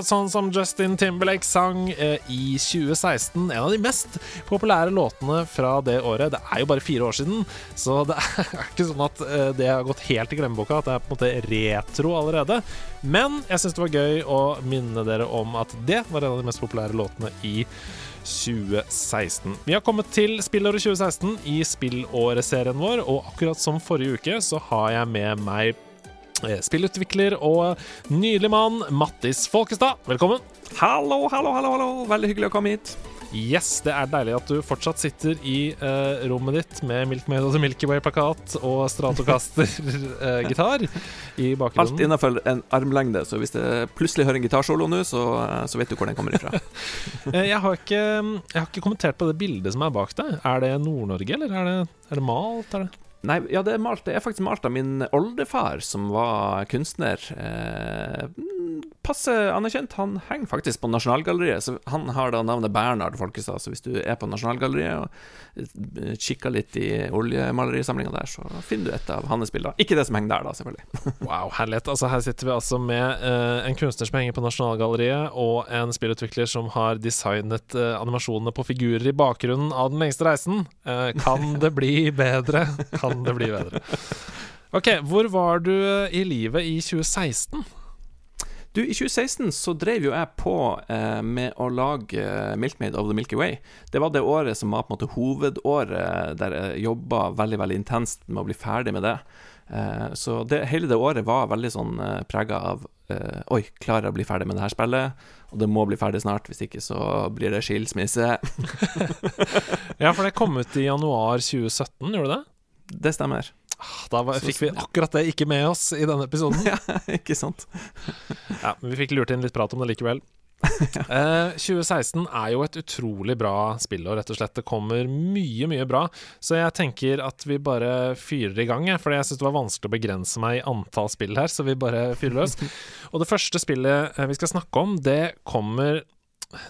Akkurat sånn som Justin Timberlake sang eh, i 2016. En av de mest populære låtene fra det året. Det er jo bare fire år siden, så det er ikke sånn at eh, det har gått helt i glemmeboka. At det er på en måte retro allerede. Men jeg syns det var gøy å minne dere om at det var en av de mest populære låtene i 2016. Vi har kommet til spillåret 2016 i spillåret-serien vår, og akkurat som forrige uke så har jeg med meg spillutvikler og nydelig mann Mattis Folkestad. Velkommen. Hallo, hallo, hallo, hallo. Veldig hyggelig å komme hit. Yes, det er deilig at du fortsatt sitter i uh, rommet ditt med Milkmaid og The Milky Way-plakat og Stratocaster-gitar uh, i Alt bakgrunnen. innafor en armlengde, så hvis det plutselig hører en gitarsolo nå, så, så vet du hvor den kommer ifra. Eh, jeg, har ikke, jeg har ikke kommentert på det bildet som er bak deg. Er det Nord-Norge, eller er det, er det malt? Er det? Nei, ja, det er, malt, det er faktisk malt av min oldefar, som var kunstner. Eh, passe anerkjent. Han henger faktisk på Nasjonalgalleriet. Så han har da navnet Bernhard Folkestad. Så hvis du er på Nasjonalgalleriet og eh, kikker litt i oljemalerisamlinga der, så finner du et av hans bilder. Ikke det som henger der, da, selvfølgelig. Wow, herlighet. Altså, her sitter vi altså med eh, en kunstner som henger på Nasjonalgalleriet, og en spillutvikler som har designet eh, animasjonene på figurer i bakgrunnen av Den lengste reisen. Eh, kan det bli bedre? Kan det bli bedre? Ok, hvor var du eh, i livet i 2016? Du, I 2016 så drev jo jeg på eh, med å lage eh, Milkmaid of the Milky Way. Det var det året som var på en måte hovedåret der jeg jobba veldig veldig intenst med å bli ferdig med det. Eh, så det, hele det året var veldig sånn eh, prega av eh, Oi, klarer jeg å bli ferdig med det her spillet? Og det må bli ferdig snart, hvis ikke så blir det skilsmisse. Ja, for det kom ut i januar 2017, gjorde det det? stemmer. Ah, Da var, fikk vi akkurat det ikke med oss i denne episoden. ja, ikke sant? Ja, men vi fikk lurt inn litt prat om det likevel. Eh, 2016 er jo et utrolig bra spillår, rett og slett. Det kommer mye, mye bra. Så jeg tenker at vi bare fyrer i gang. For jeg syns det var vanskelig å begrense meg i antall spill her, så vi bare fyrer løs. Og det første spillet eh, vi skal snakke om, det kommer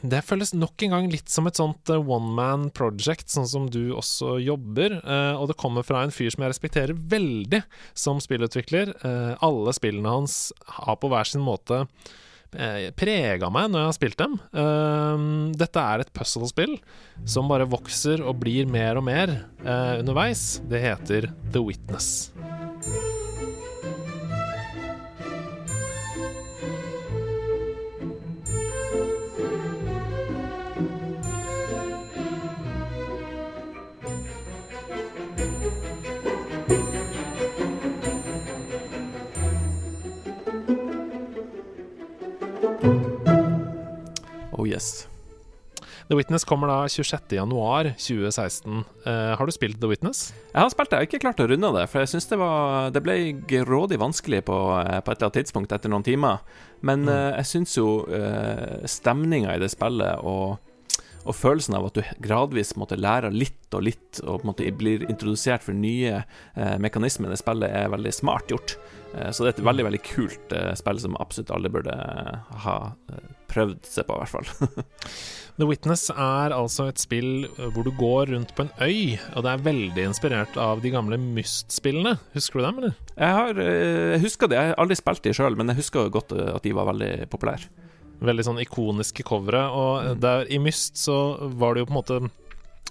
det føles nok en gang litt som et sånt eh, one man project, sånn som du også jobber. eh, og det kommer fra en fyr som jeg respekterer veldig som spillutvikler. Eh, alle spillene hans har på hver sin måte prega meg når jeg har spilt dem. Dette er et puzzle-spill som bare vokser og blir mer og mer underveis. Det heter The Witness. The Witness kommer da 26.1.2016. Uh, har du spilt The Witness? Jeg har spilt det, jeg har ikke klart å runde det, for jeg syns det var Det ble grådig vanskelig på, eh, på et eller annet tidspunkt etter noen timer. Men Mm. uh, jeg syns jo uh, stemninga i det spillet og, og følelsen av at du gradvis måtte lære litt og litt, og på en måte blir introdusert for nye eh, mekanismer i det spillet, er veldig smart gjort. Eh, så det er et veldig veldig kult eh, spill som absolutt alle burde eh, ha eh, prøvd seg på, i hvert fall. The Witness er altså et spill eh, hvor du går rundt på en øy, og det er veldig inspirert av de gamle Myst-spillene. Husker du dem, eller? Jeg har, jeg husker det, jeg har aldri spilt de sjøl, men jeg husker godt at de var veldig populære. Veldig sånn ikoniske covere. Og mm. der i Myst så var det jo på en måte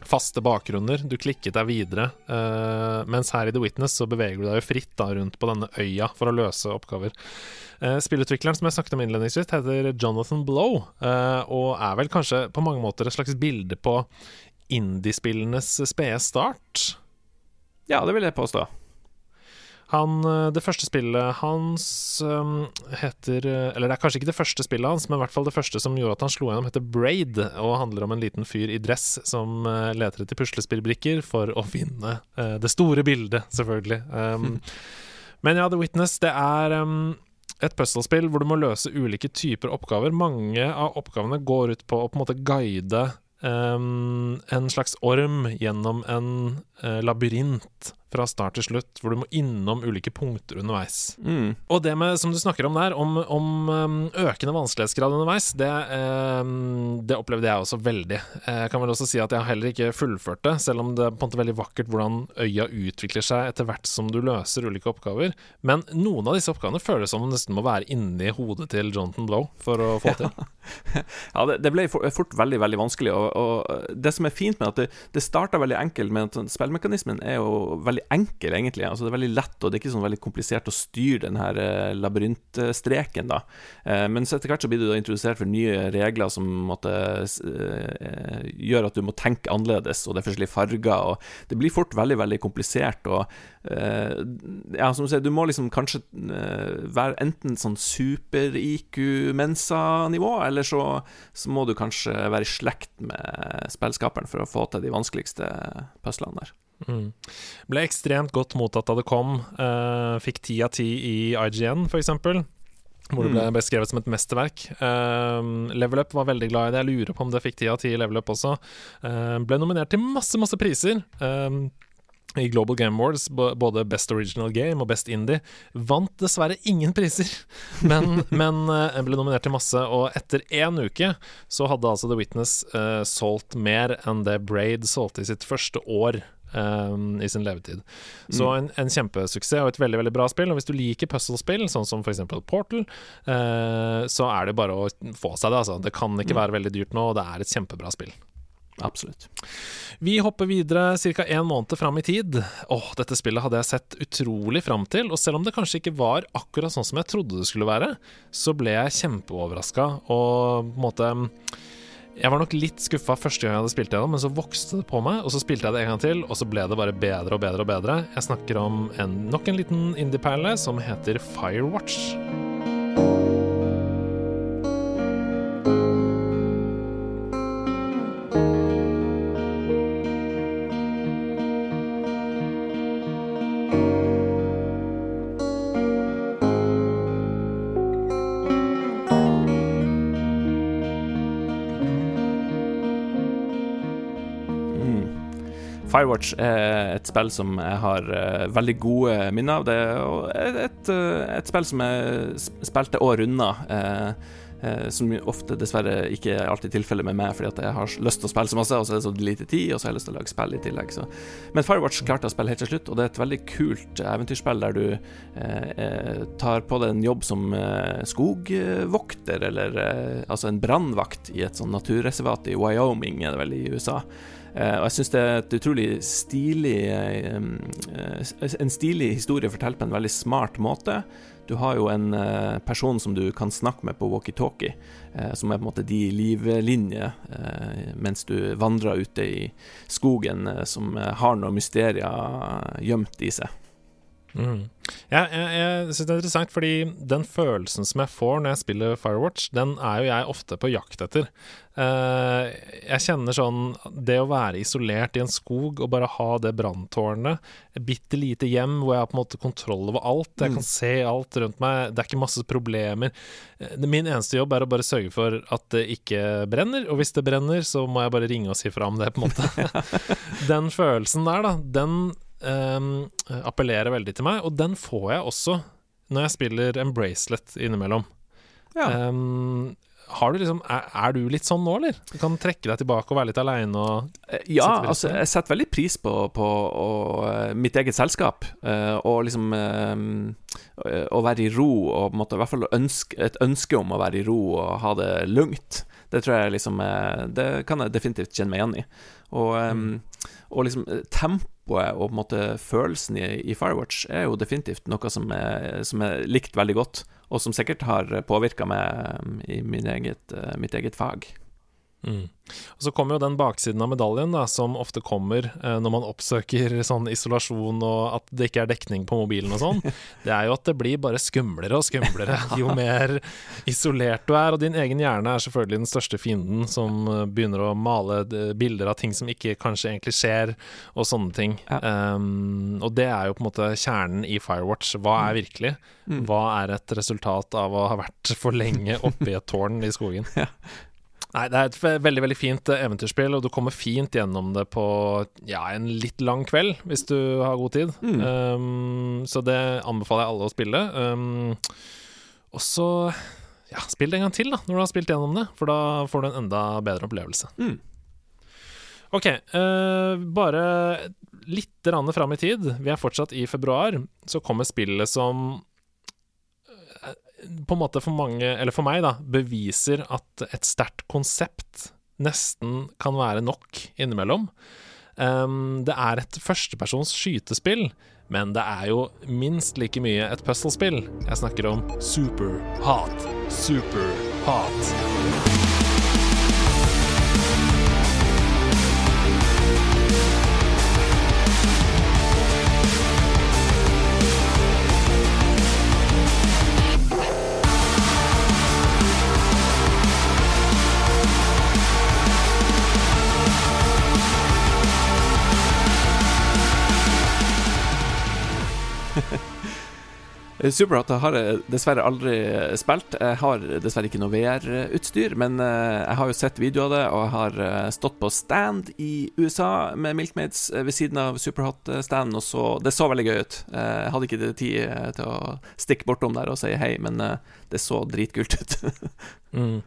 faste bakgrunner. Du klikket deg videre. Uh, mens her i The Witness så beveger du deg jo fritt da rundt på denne øya for å løse oppgaver. Uh, spillutvikleren som jeg snakket om innledningsvis, heter Jonathan Blow, uh, og er vel kanskje på mange måter et slags bilde på indiespillenes spede start. Ja, det vil jeg påstå. Han, eh, det første spillet hans um, heter eh, Eller det er kanskje ikke det første spillet hans, men i hvert fall det første som gjorde at han slo gjennom, heter Braid, og handler om en liten fyr i dress som uh, leter etter puslespillbrikker for å finne uh, det store bildet, selvfølgelig. Um, men ja, The Witness, det er um, et puzzlespill hvor du må løse ulike typer oppgaver. Mange av oppgavene går ut på å på en måte guide en slags orm gjennom en eh, labyrint fra start til slutt, hvor du må innom ulike punkter underveis. Mm. Og det med, som du snakker om der, om, om um, økende vanskelighetsgrad underveis, det, eh, det opplevde jeg også veldig. Jeg kan vel også si at jeg heller ikke fullført det, selv om det er på en måte veldig vakkert hvordan øya utvikler seg etter hvert som du løser ulike oppgaver. Men noen av disse oppgavene føles som om nesten må være inni hodet til Jonathan Blow for å få til. Ja, det, det ble fort veldig veldig vanskelig. Og, og, det som er fint med at det, det starta veldig enkelt, med at spillmekanismen er jo veldig enkel, egentlig. Altså Det er veldig lett, og det er ikke sånn veldig komplisert å styre den her eh, labyrintstreken, da. Eh, men så etter hvert så blir du da introdusert for nye regler som måtte eh, gjøre at du må tenke annerledes, og det er forskjellige farger, og det blir fort veldig, veldig komplisert. og ja, som du sier, du må liksom kanskje uh, være enten sånn super-IQ-mensa-nivå, eller så, så, må du kanskje være i slekt med spillskaperen for å få til de vanskeligste puslene der. Mm. Ble ekstremt godt mottatt da det kom. Uh, fikk ti av ti i IGN, f.eks. Hvor det ble mm. beskrevet som et mesterverk. Uh, Level Up var veldig glad i det. Jeg lurer på om det fikk ti av ti i Level Up også. Uh, ble nominert til masse, masse priser. Uh, i Global Game Awards, både Best Original Game og Best Indie. Vant dessverre ingen priser, men, men uh, ble nominert til masse. Og etter én uke så hadde altså The Witness uh, solgt mer enn det Braid solgte i sitt første år. Um, i sin levetid. Så mm. en, en, kjempesuksess og et veldig veldig bra spill. Og hvis du liker puzzlespill, sånn som f.eks. Portal, uh, så er det bare å få seg det. Altså. Det kan ikke mm. være veldig dyrt nå, og det er et kjempebra spill. Absolutt. Vi hopper videre ca. en måned fram i tid. Åh, dette spillet hadde jeg sett utrolig fram til, og selv om det kanskje ikke var akkurat sånn som jeg trodde det skulle være, så ble jeg kjempeoverraska og på en måte jeg var nok litt skuffa første gang jeg hadde spilt gjennom, men så vokste det på meg, og så spilte jeg det en gang til, og så ble det bare bedre og bedre og bedre. Jeg snakker om en, nok en liten indie-perle som heter Firewatch. Firewatch er et spill som jeg har uh, veldig gode minner av. Det er et, uh, et, spill som jeg spilte år unna. Uh, som ofte dessverre ikke er alltid tilfellet med meg, fordi at jeg har lyst til å spille så masse, og så er det så lite tid, og så har jeg lyst til å lage spill i tillegg. Så. Men Firewatch klarte å spille helt til slutt, og det er et veldig kult eventyrspill der du tar på deg en jobb som skogvokter, eller altså en brannvakt i et sånn naturreservat i Wyoming, er det vel, i USA. Eh, og jeg syns det er et utrolig stilig eh, eh, En stilig historie fortalt på en veldig smart måte. Du har jo en person som du kan snakke med på walkietalkie, som er på en måte de livlinjer mens du vandrer ute i skogen, som har noen mysterier gjemt i seg. Mm. Ja, jeg, jeg syns det er interessant, fordi den følelsen som jeg får når jeg spiller Firewatch, den er jo jeg ofte på jakt etter. Uh, jeg kjenner sånn Det å være isolert i en skog og bare ha det branntårnet, et bitte lite hjem hvor jeg har på en måte kontroll over alt, jeg kan mm. se alt rundt meg, det er ikke masse problemer. Eh, min eneste jobb er å bare sørge for at det ikke brenner, og hvis det brenner, så må jeg bare ringe og si fra om det, på en måte. den følelsen der, da, den um, appellerer veldig til meg, og den får jeg også når jeg spiller en bracelet innimellom. Ja. Um, har du liksom, er, er, du litt sånn nå, eller? Du kan trekke deg tilbake og være litt aleine eh, Ja, altså, jeg setter veldig pris på, på og, uh, mitt eget selskap. Uh, og liksom Å være i ro, og måte, i hvert fall ønske, et ønske om å være i ro og ha det lugnt. Det tror jeg liksom Det kan jeg definitivt kjenne meg igjen i. Og, mm. og liksom tempo tempoet og på en måte følelsen i, i Firewatch er jo definitivt noe som er, som er likt veldig godt, og som sikkert har påvirka meg um, i eget, uh, mitt eget fag. Mm. Og Så kommer jo den baksiden av medaljen, da, som ofte kommer eh, når man oppsøker sånn isolasjon og at det ikke er dekning på mobilen og sånn. Det er jo at det blir bare skumlere og skumlere jo mer isolert du er. Og din egen hjerne er selvfølgelig den største fienden, som eh, begynner å male eh, bilder av ting som ikke kanskje egentlig skjer, og sånne ting. Ja. Um, og det er jo på en måte kjernen i Firewatch. Hva er mm. virkelig? Mm. Hva er et resultat av å ha vært for lenge oppe i et tårn i skogen? Ja. Nei, det er et veldig veldig fint eh, eventyrspill, og du kommer fint gjennom det på ja, en litt lang kveld, hvis du har god tid. Mm. Um, så det anbefaler jeg alle å spille. Um, og så ja, spill det en gang til, da, når du har spilt gjennom det, for da får du en enda bedre opplevelse. Mm. Ok, uh, bare litt fram i tid. Vi er fortsatt i februar. Så kommer spillet som på en måte for mange, eller for meg, da, beviser at et sterkt konsept nesten kan være nok innimellom. Um, det er et førstepersons skytespill, men det er jo minst like mye et puslespill. Jeg snakker om Super Hot. Super Hot. Superhot har jeg dessverre aldri spilt. Jeg har dessverre ikke noe VR-utstyr, men eh, jeg har jo sett videoer av det, og jeg har eh, stått på stand i USA med Milkmaids eh, ved siden av Superhot-standen, og så Det så veldig gøy ut. Eh, Jeg hadde ikke tid eh, til å stikke bortom der og si hei, men eh, det så dritkult ut. Mm.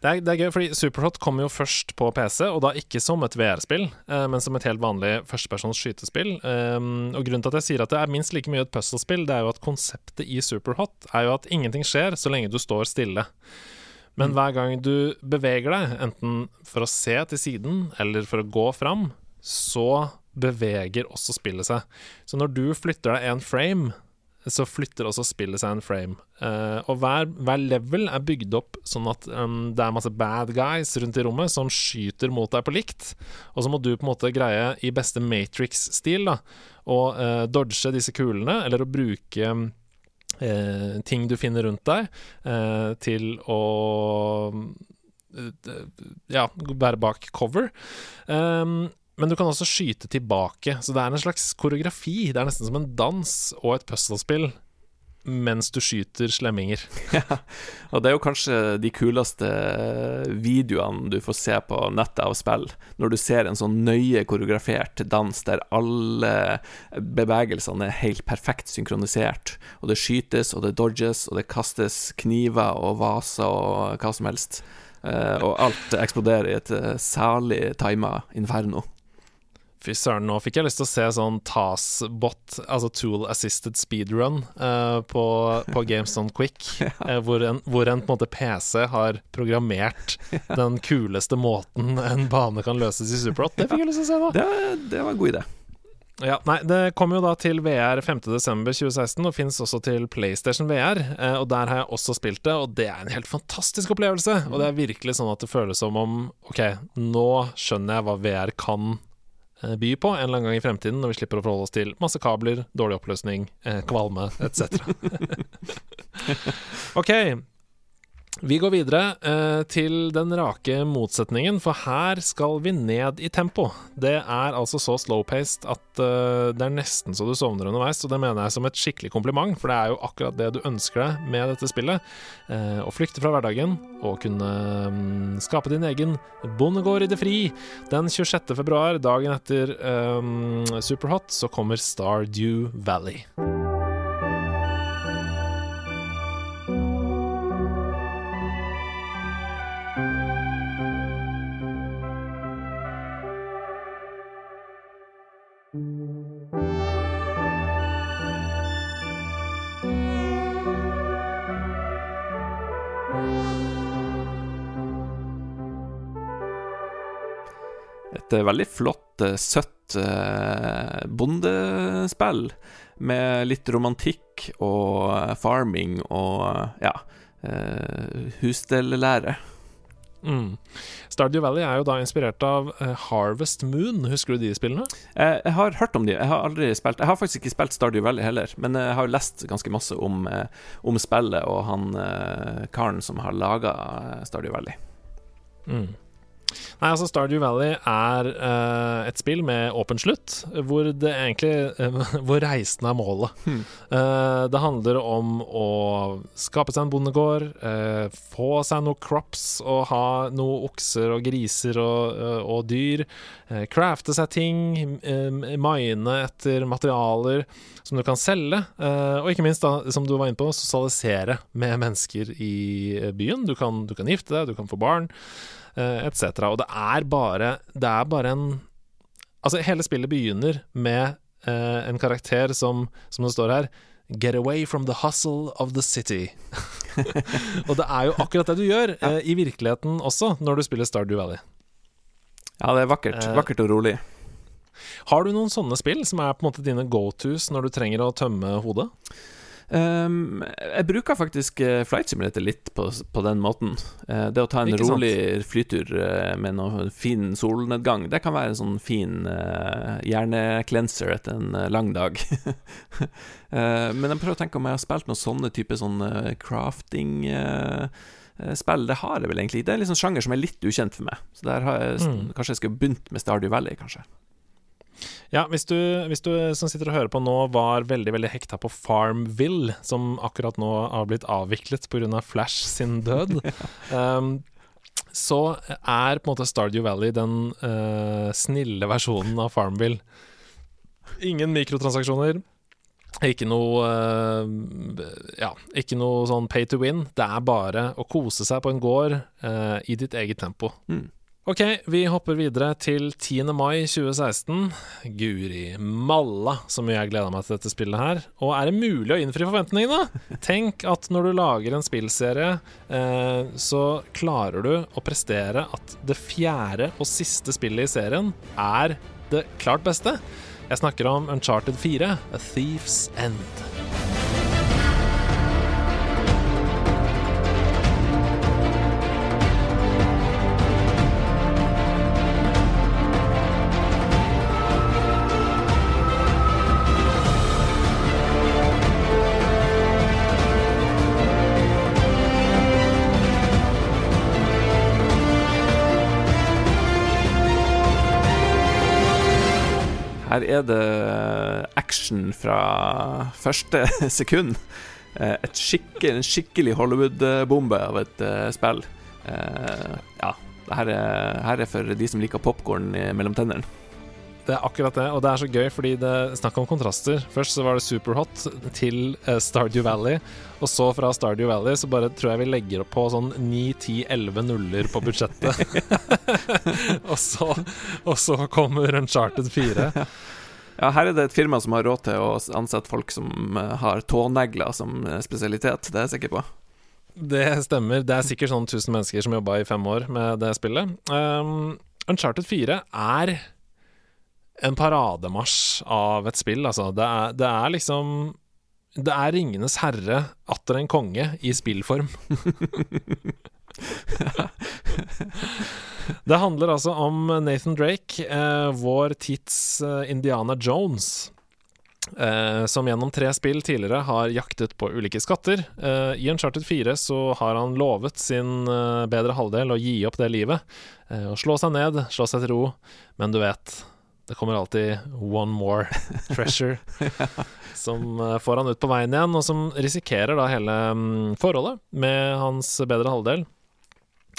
Det, er, det er gøy, fordi Superhot kom jo først på PC, og da ikke som et VR-spill, eh, men som et helt vanlig førstepersons skytespill. Um, og grunnen til at jeg sier at det er minst like mye et puzzlespill, det er jo at konseptet i Superhot er jo at ingenting skjer så lenge du står stille. Men Mm. hver gang du beveger deg, enten for å se til siden eller for å gå fram, så beveger også spillet seg. Så når du flytter deg en frame, så flytter også spillet seg en frame. Uh, og hver, hver level er bygd opp sånn at um, det er masse bad guys rundt i rommet som skyter mot deg på likt. Og så må du på en måte greie, i beste Matrix-stil, da, å uh, dodge disse kulene, eller å bruke uh, ting du finner rundt deg, til å ja, være bak cover. Um, men du kan også skyte tilbake, så det er en slags koreografi. Det er nesten som en dans og et puslespill mens du skyter slemminger. Ja, Og det er jo kanskje de kuleste videoene du får se på nettet av spill, når du ser en sånn nøye koreografert dans der alle bevegelsene er helt perfekt synkronisert, og det skytes, og det dodges, og det kastes kniver og vaser og hva som helst. Eh, og alt eksploderer i et eh, særlig tima inferno. Fy søren, nå fikk jeg lyst til å se sånn TAS-bot, altså Tool Assisted Speedrun, uh, på, på on Quick, uh, hvor, en, hvor en på en måte PC har programmert den kuleste måten en bane kan løses i Superhot. Det fikk jeg lyst til å se nå. Det, det var en god idé. Ja, nei, Det kommer jo da til VR 5.12.2016 og finnes også til PlayStation VR. Eh, og Der har jeg også spilt det, og det er en helt fantastisk opplevelse. Og det er virkelig sånn at det føles som om Ok, nå skjønner jeg hva VR kan by på en eller annen gang i fremtiden, når vi slipper å forholde oss til masse kabler, dårlig oppløsning, eh, kvalme etc. ok. Vi går videre eh, til den rake motsetningen, for her skal vi ned i tempo. Det er altså så slow-paced at eh, det er nesten så du sovner underveis, og det mener jeg som et skikkelig kompliment, for det er jo akkurat det du ønsker deg med dette spillet. Eh, å flykte fra hverdagen og kunne mm, skape din egen bondegård i det fri. Den 26. februar, dagen etter eh, Superhot, så kommer Stardew Valley. Et eh, veldig flott, eh, søtt eh, bondespill med litt romantikk og farming og ja husstellære. Mm. Stardew Valley er jo da inspirert av Harvest Moon. Husker du de spillene? Jeg, har hørt om de, jeg har aldri spilt Jeg har faktisk ikke spilt Stardew Valley heller, men jeg har jo lest ganske masse om, om spillet og han karen som har laga Stardew Valley. Mm. Nei, altså Stardew Valley er uh, et spill med åpen slutt, hvor det egentlig uh, Hvor reisen er målet. Hmm. Uh, det handler om å skape seg en bondegård, få seg noen crops og ha noen okser og griser og, og dyr. crafte seg ting, mine etter materialer som du kan selge. og ikke minst, da, som du var inne på, sosialisere med mennesker i byen. Du kan, du kan gifte deg, du kan få barn etc. Og det er bare Det er bare en Altså, hele spillet begynner med uh, en karakter som, som det står her Get away from the hustle of the city. og det er jo akkurat det du gjør uh, i virkeligheten også, når du spiller Stardew Valley. Ja, det er vakkert. Uh, Vakkert og rolig. Har du noen sånne spill som er på en måte dine go-tos når du trenger å tømme hodet? Um, jeg bruker faktisk uh, Flight Simulator litt på, på den måten. Uh, det å ta en rolig flytur uh, med noe fin solnedgang, det kan være en sånn fin uh, hjerneklenser etter en lang dag. Men jeg prøver å tenke om jeg har spilt noen sånne type sånn uh, crafting Spill, det har jeg vel egentlig. Det er en liksom sjanger som er litt ukjent for meg. Så der har jeg, Mm. Kanskje jeg skulle begynt med Stardew Valley, kanskje. Ja, hvis du, hvis du som sitter og hører på nå var veldig veldig hekta på Farmville, som akkurat nå har blitt avviklet pga. Flash sin død, um, så er på en måte Stardew Valley den uh, snille versjonen av Farmville. Ingen mikrotransaksjoner. Ikke noe uh, Ja, ikke noe sånn pay to win. Det er bare å kose seg på en gård uh, i ditt eget tempo. Mm. Ok, vi hopper videre til 10. mai 2016. Guri malla så mye jeg gleda meg til dette spillet her. Og er det mulig å innfri forventningene? Tenk at når du lager en spillserie, eh, så klarer du å prestere at det fjerde og siste spillet i serien er det klart beste. Jeg snakker om Uncharted 4, A Thief's End. Her er det action fra første sekund. Eh, skikke, en skikkelig Hollywood-bombe av et eh, spill. Eh, ja, her er, her er for de som liker popkorn mellom tennene. Det er akkurat det, og det er så gøy fordi det snakk om kontraster. Først så var det Superhot til eh, Stardew Valley, og så fra Stardew Valley så bare tror jeg vi legger opp på sånn 9-10-11 nuller på budsjettet. og, så, og så kommer Uncharted 4. Ja, her er det et firma som har råd til å ansette folk som eh, har tånegler som eh, spesialitet, det er jeg sikker på. Det stemmer. Det er sikkert sånn 1000 mennesker som jobba i fem år med det spillet. Um, Uncharted 4 er en parademarsj av et spill, altså. Det er, det er liksom Det er Ringenes herre atter en konge i spillform. det handler altså om Nathan Drake, eh, vår tids eh, Indiana Jones. Eh, som gjennom tre spill tidligere har jaktet på ulike skatter. Eh, I Uncharted 4 så har han lovet sin eh, bedre halvdel å gi opp det livet. Eh, og slå seg ned, slå seg til ro. Men du vet, det kommer alltid one more treasure som eh, får han ut på veien igjen, og som risikerer da hele mm, forholdet med hans bedre halvdel.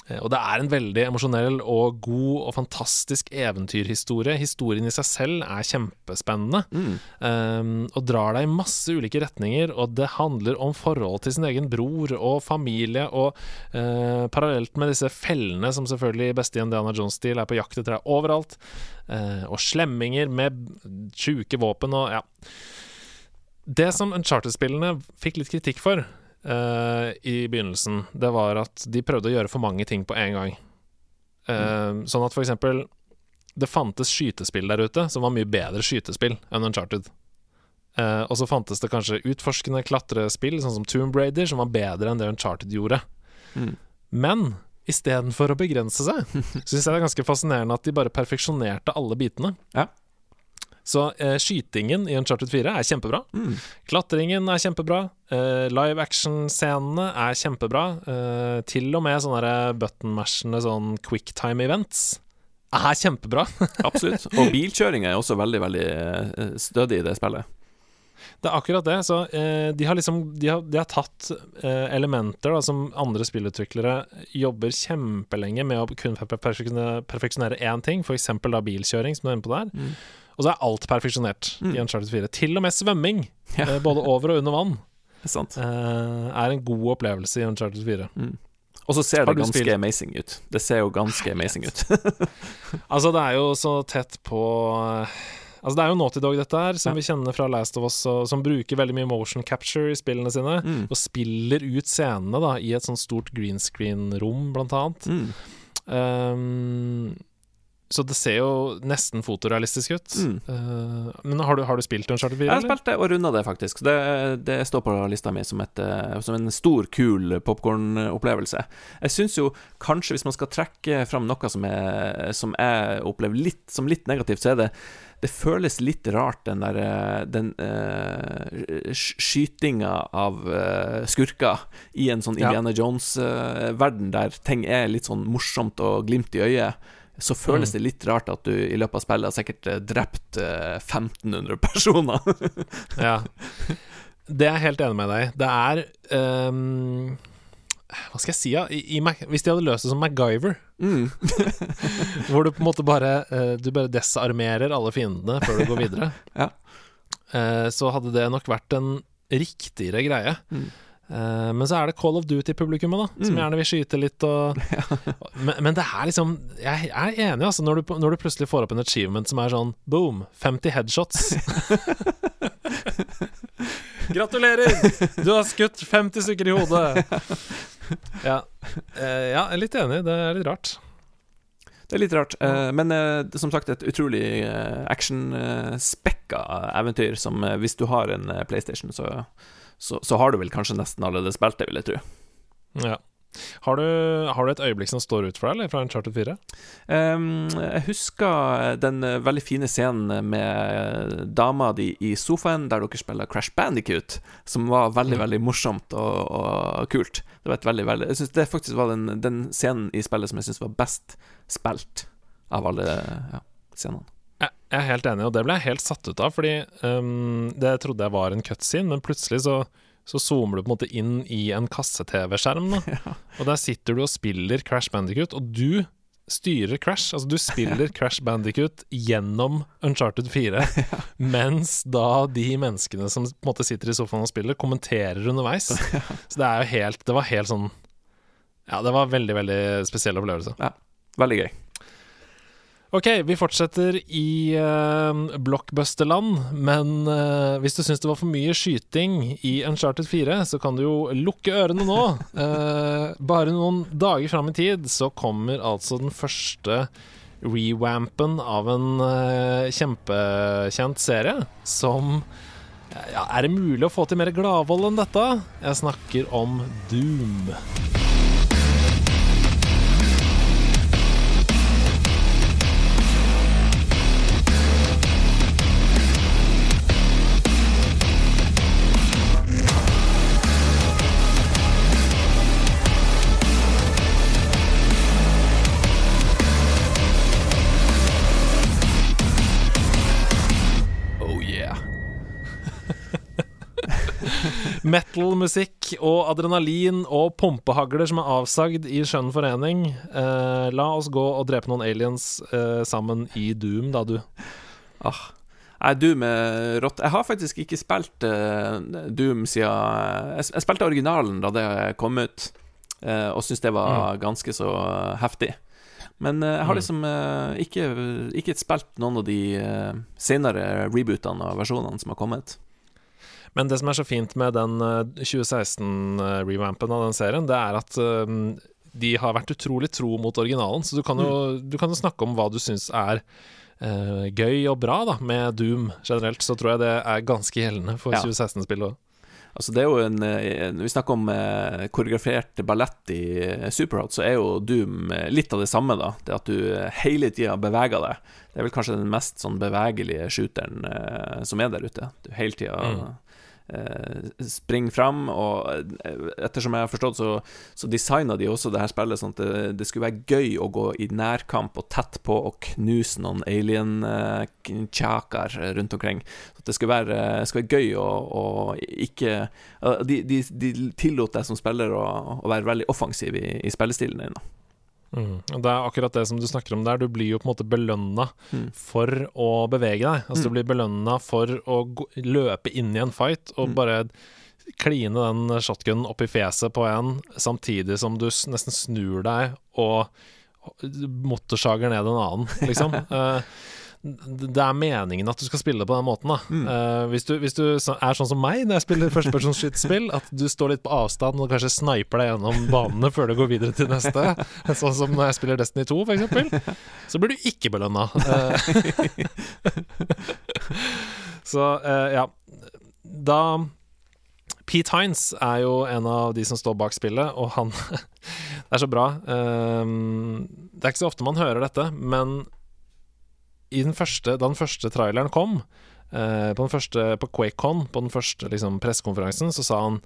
Eh, Og det er en veldig emosjonell og god og fantastisk eventyrhistorie. Historien i seg selv er kjempespennende Mm. um, og drar deg i masse ulike retninger. Og det handler om forhold til sin egen bror og familie, og uh, parallelt med disse fellene som selvfølgelig i beste Indiana Jones-stil er på jakt etter deg overalt, uh, og slemminger med sjuke våpen og ja. Det som Uncharted-spillene fikk litt kritikk for eh, i begynnelsen, det var at de prøvde å gjøre for mange ting på en gang. Eh, Sånn at for eksempel det fantes skytespill der ute som var mye bedre skytespill enn Uncharted. Uh, og så fantes det kanskje utforskende klatrespill, sånn som Tomb Raider, som var bedre enn det Uncharted gjorde. Mm. Men istedenfor å begrense seg, så syns jeg det er ganske fascinerende at de bare perfeksjonerte alle bitene. Ja. Så eh, skytingen i Uncharted 4 er kjempebra. Mm. Klatringen er kjempebra. Eh, live action-scenene er kjempebra. Eh, til og med sånne button-mashende sånn quicktime-events er kjempebra. Absolutt. Og bilkjøring er også veldig, veldig eh, stødig i det spillet. Det er akkurat det. Så eh, de har liksom De har, de har tatt eh, elementer da, som andre spillutviklere jobber kjempelenge med å kun perfeksjonere én ting, f.eks. bilkjøring, som du er inne på der. Mm. Og så er alt perfeksjonert Mm. i Uncharted 4. Til og med svømming, Ja. eh, både over og under vann, er eh, er en god opplevelse i Uncharted 4. Og så ser det ganske spilt- amazing ut. Det ser jo ganske amazing ut. Altså, det er jo så tett på Altså, det er jo Naughty Dog, dette her, som Ja. vi kjenner fra Last of Us, og som bruker veldig mye motion capture i spillene sine. Mm. Og spiller ut scenene da i et sånt stort green screen-rom, blant annet. Mm. Ehm, så det ser jo nesten fotorealistisk ut. Mm. Uh, men har du, har du spilt Uncharted 4? Jeg har spilt det og runda det, faktisk. Det, det står på lista mi som, et, eh, som en stor, kul popkornopplevelse. Jeg syns jo kanskje, hvis man skal trekke fram noe som, er, som jeg opplever litt, som litt negativt, så er det det føles litt rart, den der eh, Den uh, skytinga av uh, skurker i en sånn Ja. Indiana Jones-verden der ting er litt sånn morsomt og glimt i øyet. Så føles Mm. det litt rart at du i løpet av spillet har sikkert eh, drept eh, 1500 personer. Ja. Det er jeg helt enig med deg. Det er um, Hva skal jeg si, da? I, hvis de hadde løst det som MacGyver, Mm. hvor du på en måte bare eh, Du bare desarmerer alle fiendene før du går videre, Ja. eh, så hadde det nok vært en riktigere greie. Mm. Eh, men så er det Call of Duty-publikummet, da, som Mm. gjerne vil skyte litt og men, men det er liksom Jeg er enig, altså, når du, når du plutselig får opp en achievement som er sånn boom, 50 headshots. Gratulerer! Du har skutt 50 stykker i hodet. Ja. Eh, ja, jeg er litt enig. Det er litt rart. Det er litt rart. eh, men det som sagt et utrolig uh, actionspekka eventyr som hvis du har en PlayStation, så, så, så har du vel kanskje nesten allerede spilt det, vil jeg tro. Ja. Har du, har du et øyeblikk som står ut for deg, eller, fra Uncharted 4? Um, jeg husker den veldig fine scenen med dama di i sofaen, der dere spiller Crash Bandicoot, som var veldig Mm. veldig morsomt og, og kult. Det var et veldig, veldig Jeg synes det faktisk var den, den scenen i spillet som jeg syns var best spilt av alle ja, scenene. Jeg er helt enig, og det ble jeg helt satt ut av, fordi um, det trodde jeg var en cutscene, men plutselig så, så zoomer du på en måte inn i en kasse-TV-skjerm, ja. Og der sitter du og spiller Crash Bandicoot, og du styrer Crash. Altså, du spiller Crash Bandicoot gjennom Uncharted 4, mens da de menneskene som på en måte sitter i sofaen og spiller, kommenterer underveis. Så det er jo helt Det var helt sånn Ja, det var veldig, veldig spesiell opplevelse. Veldig gøy. Ok, vi fortsetter i uh, blockbusterland, men uh, hvis du syns det var for mye skyting i Uncharted 4, så kan du jo lukke ørene nå. Uh, bare noen dager fram i tid så kommer altså den første rewampen av en uh, kjempekjent serie som ja, Er det mulig å få til mer gladvold enn dette? Jeg snakker om Doom. Metal-musikk og adrenalin og pumpehagler som er avsagd i skjønn forening. Eh, la oss gå og drepe noen aliens eh, sammen i Doom, da, du. Ah. Nei, Doom er rått. Jeg har faktisk ikke spilt uh, Doom siden jeg, jeg spilte originalen da det kom ut, uh, og syntes det var ganske så heftig. Men uh, jeg har Mm. liksom eh, ikke, ikke spilt noen av de senere rebootene og versjonene som har kommet. Men det som er så fint med den eh, 2016-revampen av den serien, det er at eh, de har vært utrolig tro mot originalen. Så du kan jo, du kan jo snakke om hva du syns er uh, gøy og bra da med Doom generelt. Så tror jeg det er ganske gjeldende for Ja. 2016-spillet òg. Altså det er jo en, en Vi snakker om eh, koreografert ballett i eh, Superhot, så er jo Doom eh, litt av det samme, da. Det at du eh, hele tida beveger deg. Det er vel kanskje den mest sånn bevegelige shooteren eh, som er der ute. Du hele tida Mm. Eh, springer fram, og eh, ettersom jeg har forstått, så, så designa de også det her spillet sånn at det, det skulle være gøy å gå i nærkamp og tett på og knuse noen alien-chakar rundt omkring. Så det skulle være, skulle være gøy å, å ikke eh, De, de, de tillot deg som spiller å, å være veldig offensiv i, i spillestilen din. Mm. Det er akkurat det som du snakker om der. Du blir jo på en måte belønna Mm. for å bevege deg. Altså Mm. Du blir belønna for å gå, løpe inn i en fight og Mm. bare kline den shotgunen opp i fjeset på en, samtidig som du nesten snur deg og motorsager ned en annen, liksom. Eh, det er meningen at du skal spille på den måten. da Mm. Uh, hvis, du, hvis du er sånn som meg når jeg spiller førstepersonsskytespill, at du står litt på avstand og kanskje sniper deg gjennom banene før du går videre til neste, sånn som når jeg spiller Destiny 2 f.eks., så blir du ikke belønna. Uh, så uh, ja Da Pete Hines er jo en av de som står bak spillet, og han Det er så bra. Det er ikke så ofte man hører dette, men den første, da den første traileren kom, Uh, på, den første, på QuakeCon, på den første liksom, pressekonferansen, så sa han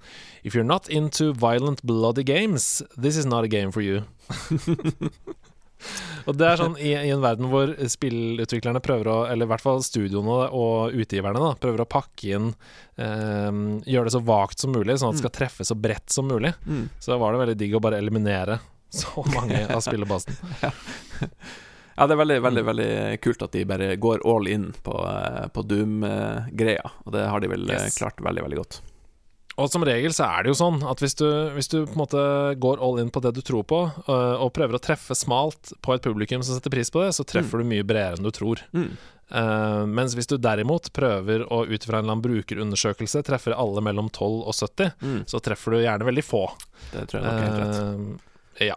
If you're not into violent, bloody games, this is not a game for you. og det er sånn i, i en verden hvor spillutviklerne prøver å, eller i hvert fall studioene og utgiverne, da, prøver å pakke inn um, Gjøre det så vagt som mulig, sånn at det skal treffe så bredt som mulig. Mm. Så var det veldig digg å bare eliminere så mange av spillebasen. Ja, det er veldig, veldig veldig kult at de bare går all in på, eh, på Doom-greia, og det har de vel eh, Yes. klart veldig, veldig godt. Og som regel så er det jo sånn at hvis du, hvis du på en måte går all in på det du tror på, øh, og prøver å treffe smalt på et publikum som setter pris på det, så treffer du mye bredere enn du tror. Mm. Uh, mens hvis du derimot prøver å ut fra en eller annen brukerundersøkelse treffer alle mellom 12 og 70, Mm. så treffer du gjerne veldig få. Det tror jeg nok er helt rett. Eh, ja.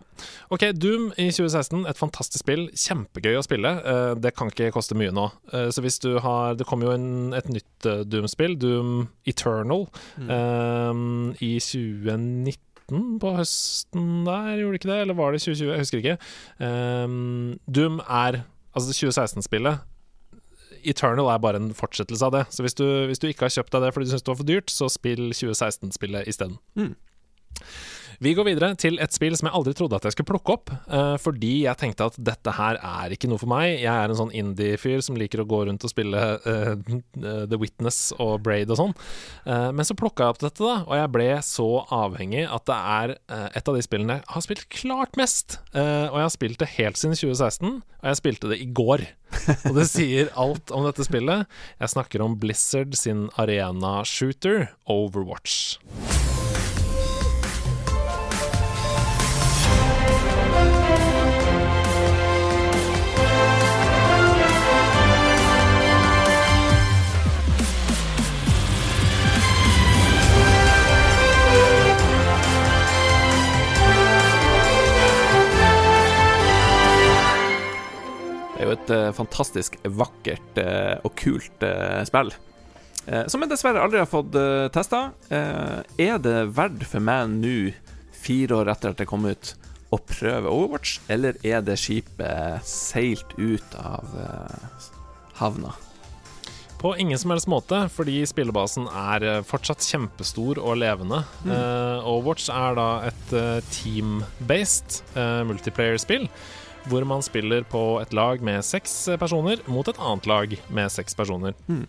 Ok, Doom i 2016. Et fantastisk spill. Kjempegøy å spille. Eh, det kan ikke koste mye nå. Eh, så hvis du har Det kommer jo en, et nytt eh, Doom-spill, Doom Eternal, Mm. um, i 2019 på høsten der, gjorde det ikke det? Eller var det 2020? Jeg husker ikke. Um, Doom er Altså 2016-spillet Eternal er bare en fortsettelse av det. Så hvis du, hvis du ikke har kjøpt deg det fordi du syns det var for dyrt, så spill 2016-spillet isteden. Mm. Vi går videre til et spill som jeg aldri trodde at jeg skulle plukke opp, uh, fordi jeg tenkte at dette her er ikke noe for meg. Jeg er en sånn indie-fyr som liker å gå rundt og spille uh, The Witness og Braid og sånn. Uh, men så plukka jeg opp dette, da, og jeg ble så avhengig at det er et av de spillene jeg har spilt klart mest. Og jeg har spilt det helt siden 2016, og jeg spilte det i går. Og det sier alt om dette spillet. Jeg snakker om Blizzard sin arena-shooter, Overwatch. Det er jo et eh, fantastisk vakkert eh, og kult eh, spill. Som jeg dessverre aldri har fått uh, testa. er det verdt for meg nå, fire år etter at det kom ut, å prøve Overwatch, eller er det skipet seilt ut av havna? På ingen som helst måte, fordi spillebasen er fortsatt kjempestor og levende. Mm. Uh, Overwatch er da et uh, team-based uh, multiplayer-spill. Hvor man spiller på et lag med seks personer mot et annet lag med seks personer. Mm.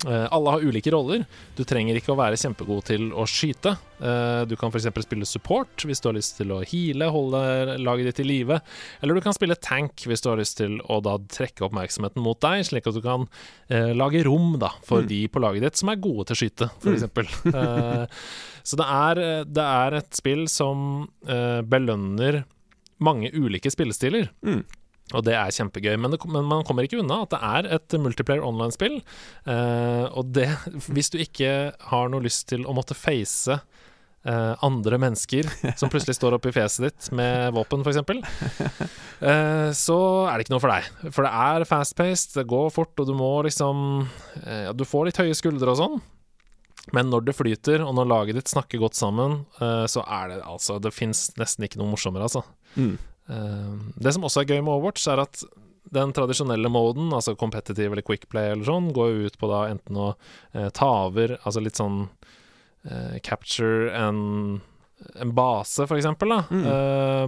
Alle har ulike roller. Du trenger ikke å være kjempegod til å skyte. Eh, du kan f.eks. spille support hvis du har lyst til å heale, holde laget ditt i live. Eller du kan spille tank hvis du har lyst til å da trekke oppmerksomheten mot deg, slik at du kan eh, lage rom da for Mm. de på laget ditt som er gode til å skyte, f.eks. Eh, så det er, det er et spill som eh, belønner mange ulike spillestiler. Mm. Og det er kjempegøy, men, det, men man kommer ikke unna at det er et multiplayer online-spill. Eh, og det, hvis du ikke har noe lyst til å måtte face eh, andre mennesker som plutselig står oppi fjeset ditt med våpen, f.eks., uh, så er det ikke noe for deg. For det er fast-paced, det går fort, og du må liksom eh, Du får litt høye skuldre og sånn. Men når det flyter, og når laget ditt snakker godt sammen, eh, så er det altså Det fins nesten ikke noe morsommere, altså. Mm. Eh, det som også er gøy med Overwatch, er at den tradisjonelle moden, altså competitive eller quick play eller sånn, går ut på da enten å eh, ta over, altså litt sånn eh, capture en, en base, for eksempel, da, eh,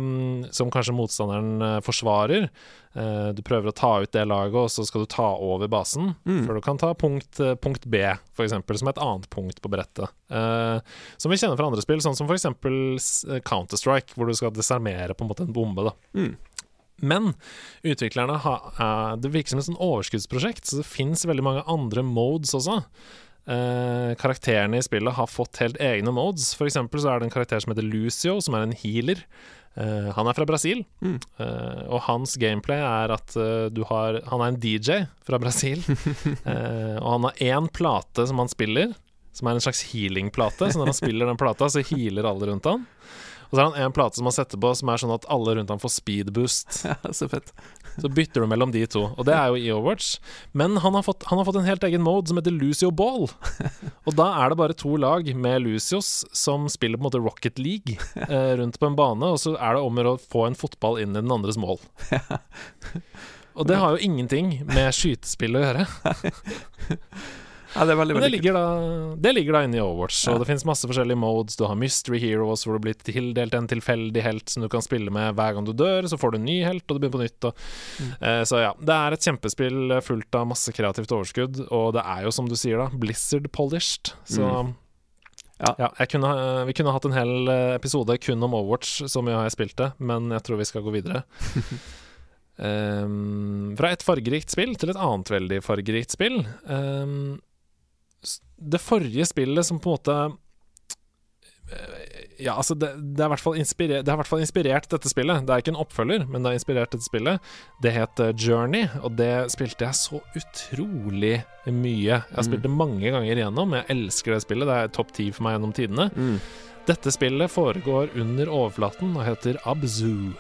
som kanskje motstanderen eh, forsvarer. Eh, du prøver å ta ut det laget, og så skal du ta over basen, Mm. før du kan ta punkt, eh, punkt B, for eksempel, som er et annet punkt på brettet. Som vi kjenner fra andre spill, sånn som for eksempel Counter-Strike, hvor du skal desarmere på en måte en bombe, da. Mm. Men utviklerne har Det virker som et sånn overskuddsprosjekt, så det fins veldig mange andre modes også. Eh, karakterene i spillet har fått helt egne modes. For eksempel så er det en karakter som heter Lucio, som er en healer. Uh, han er fra Brasil, Mm. uh, og hans gameplay er at du har Han er en DJ fra Brasil, og han har én plate som han spiller, som er en slags healing-plate. Så når han spiller den plata, så healer alle rundt han. Og så er han en plate som han setter på, som er sånn at alle rundt han får speed boost. Ja, så fett. Så bytter du mellom de to, og det er jo i Overwatch. Men han har, fått, han har fått en helt egen mode som heter Lucio Ball. Og da er det bare to lag med Lucios som spiller på en måte Rocket League eh, rundt på en bane, og så er det om å få en fotball inn i den andres mål. Og det har jo ingenting med skytespill å gjøre. Ja, det er det ligger da, det ligger da inne i Overwatch, og det finnes masse forskjellige modes. Du har Mystery Heroes, hvor du blir tildelt en tilfeldig helt som du kan spille med hver gang du dør. Så får du en ny helt, og du begynner på nytt. Og, Mm. eh, så ja, det er et kjempespill fullt av masse kreativt overskudd, og det er jo, som du sier, da, Blizzard polished. Så Mm. Ja. ja, kunne, vi kunne hatt en hel eh, episode kun om Overwatch, så mye har jeg spilt det, men jeg tror vi skal gå videre. um, fra et fargerikt spill til et annet veldig fargerikt spill. S- det forrige spillet som på en måte eh, Ja, altså, det, det, er i hvert fall inspirert, det har i hvert fall inspirert dette spillet. Det er ikke en oppfølger, men det har inspirert dette spillet. Det het eh, Journey, og det spilte jeg så utrolig mye. Jeg har spilt det mange ganger igjennom. Jeg elsker det spillet. Det er topp ti for meg gjennom tidene. Mm. Dette spillet foregår under overflaten og heter Abzu.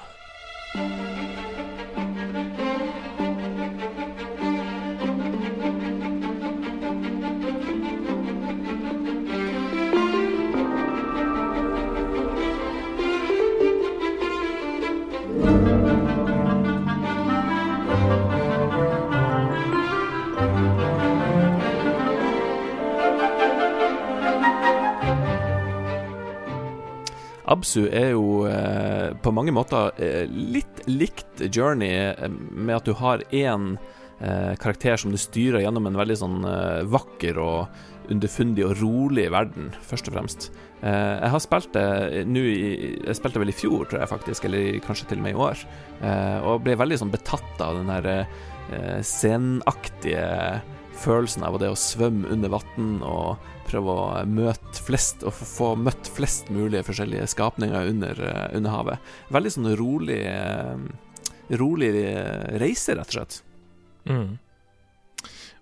Absu er jo eh, på mange måter eh, litt likt Journey, eh, med at du har én eh, karakter som du styrer gjennom en veldig sånn eh, vakker og underfundig og rolig verden, først og fremst. Eh, jeg har spilt det nå Jeg spilte vel i fjor, tror jeg faktisk, eller kanskje til og med i år, og ble veldig sånn betatt av den her scenaktige følelsen av det å svømme under vann og prøve å møte flest og få- møtt flest mulig forskjellige skapninger under, eh, under havet. Veldig sånn rolig eh, Rolig eh, reise, rett og slett. Mm.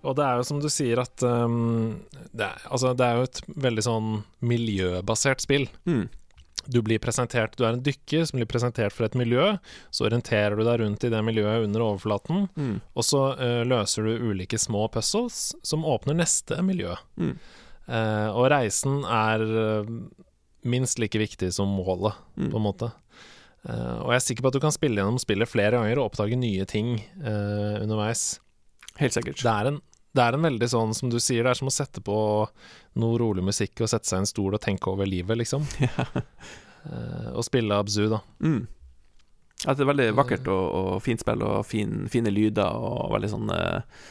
Og det er jo som du sier at um, det, er, altså, det er jo et veldig sånn miljøbasert spill. Mm. Du blir presentert Du er en dykker som blir presentert for et miljø. Så orienterer du deg rundt i det miljøet under overflaten, Mm. og så uh, løser du ulike små puzzles som åpner neste miljø. Mm. Uh, og reisen er uh, minst like viktig som målet, Mm. på en måte. Og jeg er sikker på at du kan spille gjennom spillet flere ganger og oppdage nye ting underveis. Helt sikkert. Det er, en, det er en veldig sånn, som du sier, det er som å sette på noe rolig musikk og sette seg i en stol og tenke over livet, liksom. uh, og spille Abzu, da. Mm. Ja, det er veldig vakkert og, og fint spill, og fin, fine lyder, og veldig sånn uh,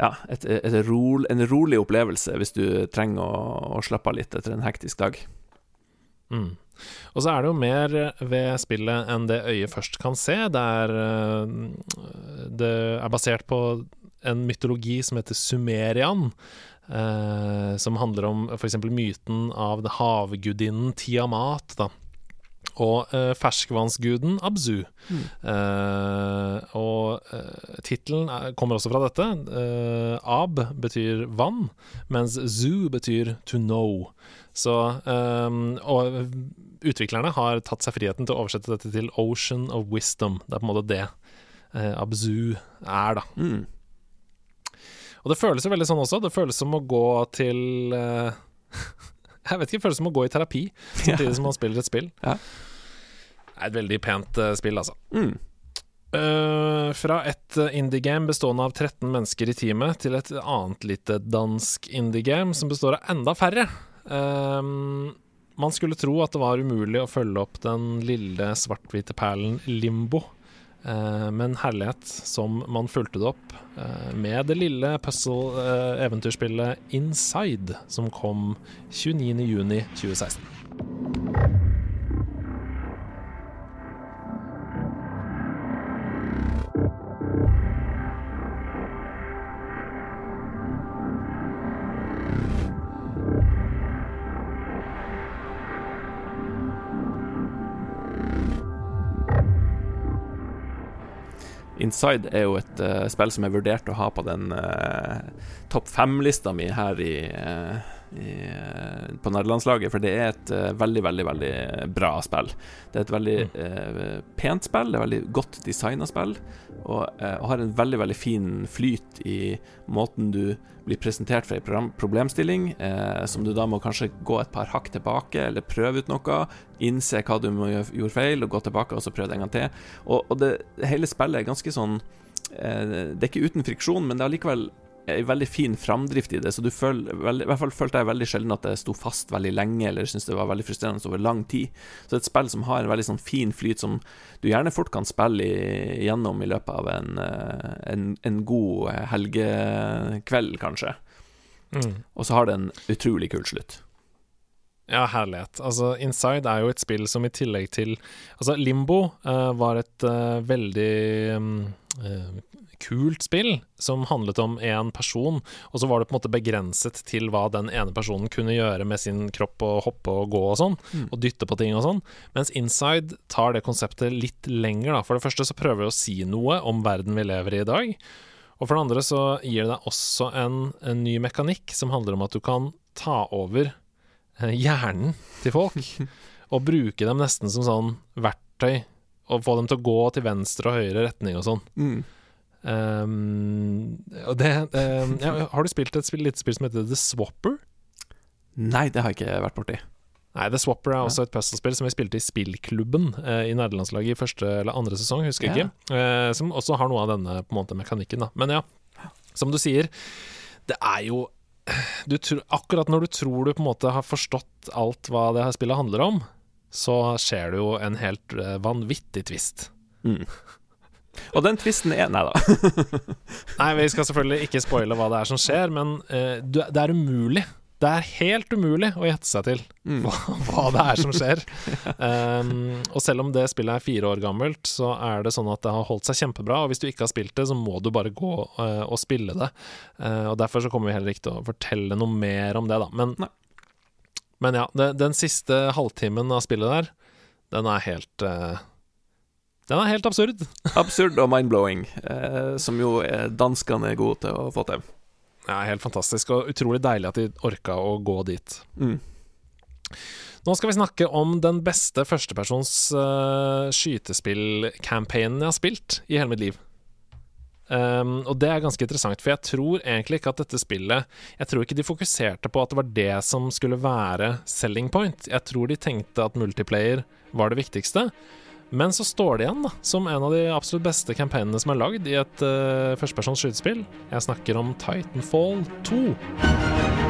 Ja, et, et rol, en rolig opplevelse hvis du trenger å, å slappe av litt etter en hektisk dag. Mm. Og så er det jo mer ved spillet enn det øyet først kan se. Det er, eh, det er basert på en mytologi som heter Sumerian. Eh, som handler om f.eks. myten av havgudinnen Tiamat. Da. Og eh, ferskvannsguden Abzu. Mm. Eh, og eh, tittelen er- kommer også fra dette. Eh, Ab betyr vann, mens Zu betyr to know. Så ehm, Og utviklerne har tatt seg friheten til å oversette dette til Ocean of Wisdom. Det er på en måte det uh, Abzu er, da. Mm. Og det føles jo veldig sånn også. Det føles som å gå til uh, Jeg vet ikke, det føles som å gå i terapi samtidig som man spiller et spill. Ja. Det er et veldig pent uh, spill, altså. Mm. Uh, fra et indie-game bestående av 13 mennesker i teamet, til et annet lite dansk indie-game som består av enda færre. Uh, man skulle tro at det var umulig å følge opp den lille svart-hvite perlen Limbo. Uh, men herlighet som man fulgte det opp med det lille puzzle-eventyrspillet Inside, som kom 29.6.2016. Inside er jo et uh, spill som jeg vurderte å ha på den uh, topp fem-lista mi her i, uh, i på nederlandslaget, for det er et veldig, veldig veldig bra spill. Det er et veldig pent spill, det er veldig godt designa spill, og, og, har en veldig, veldig fin flyt i måten du blir presentert for ei problemstilling, som du da må kanskje gå et par hakk tilbake, eller prøve ut noe, innse hva du gjorde feil, og gå tilbake og så prøve det en gang til. Og, og det, hele spillet er ganske sånn Det er ikke uten friksjon, men det er allikevel en veldig fin framdrift i det, så du føler I hvert fall følte jeg veldig sjelden at det sto fast veldig lenge, eller syntes det var veldig frustrerende over lang tid. Så det er et spill som har en veldig sånn fin flyt, som du gjerne fort kan spille igjennom i løpet av en, eh, en, en god helgekveld, kanskje. Mm. Og så har det en utrolig kul slutt. Ja, herlighet. Altså, Inside er jo et spill som i tillegg til Altså, Limbo uh, var et uh, veldig um, uh, kult spill som handlet om én person, og så var det på en måte begrenset til hva den ene personen kunne gjøre med sin kropp og hoppe og gå og sånn, mm. og dytte på ting og sånn. Mens Inside tar det konseptet litt lenger, da. For det første så prøver vi å si noe om verden vi lever i i dag. Og for det andre så gir det deg også en, en ny mekanikk som handler om at du kan ta over eh, hjernen til folk, og bruke dem nesten som sånn verktøy, og få dem til å gå til venstre og høyre retning og sånn. Mm. Um, det um, ja, Har du spilt et spill, lite spill som heter The Swapper? Nei, det har jeg ikke vært borti. Nei, The Swapper er også et puzzlespill som vi spilte i spillklubben eh, i nederlandslaget i første eller andre sesong, husker jeg ja. ikke. Eh, som også har noe av denne på en måte mekanikken, da. Men ja, som du sier, det er jo du, Akkurat når du tror du på en måte har forstått alt hva det her spillet handler om, så skjer det jo en helt uh, vanvittig twist. Mm. Og den tvisten er Nei da. nei, vi skal selvfølgelig ikke spoile hva det er som skjer, men uh, det er umulig. Det er helt umulig å gjette seg til mm. hva, hva, det er som skjer. Um, og selv om det spillet er fire år gammelt, så er det sånn at det har holdt seg kjempebra. Og hvis du ikke har spilt det, så må du bare gå uh, og spille det. Uh, og derfor så kommer vi heller ikke til å fortelle noe mer om det, da. Men, men ja, det, den siste halvtimen av spillet der, den er helt uh, den er helt absurd. absurd og mind-blowing, eh, som jo danskene er gode til å få til. Ja, helt fantastisk, og utrolig deilig at de orka å gå dit. Mm. Nå skal vi snakke om den beste førstepersons uh, skytespill-campaignen jeg har spilt i hele mitt liv. Um, og det er ganske interessant, for jeg tror egentlig ikke at dette spillet Jeg tror ikke de fokuserte på at det var det som skulle være selling point. Jeg tror de tenkte at multiplayer var det viktigste. Men så står det igjen da, som en av de absolutt beste campaignene som er lagd i et uh, førstepersons skytespill. Jeg snakker om Titanfall 2.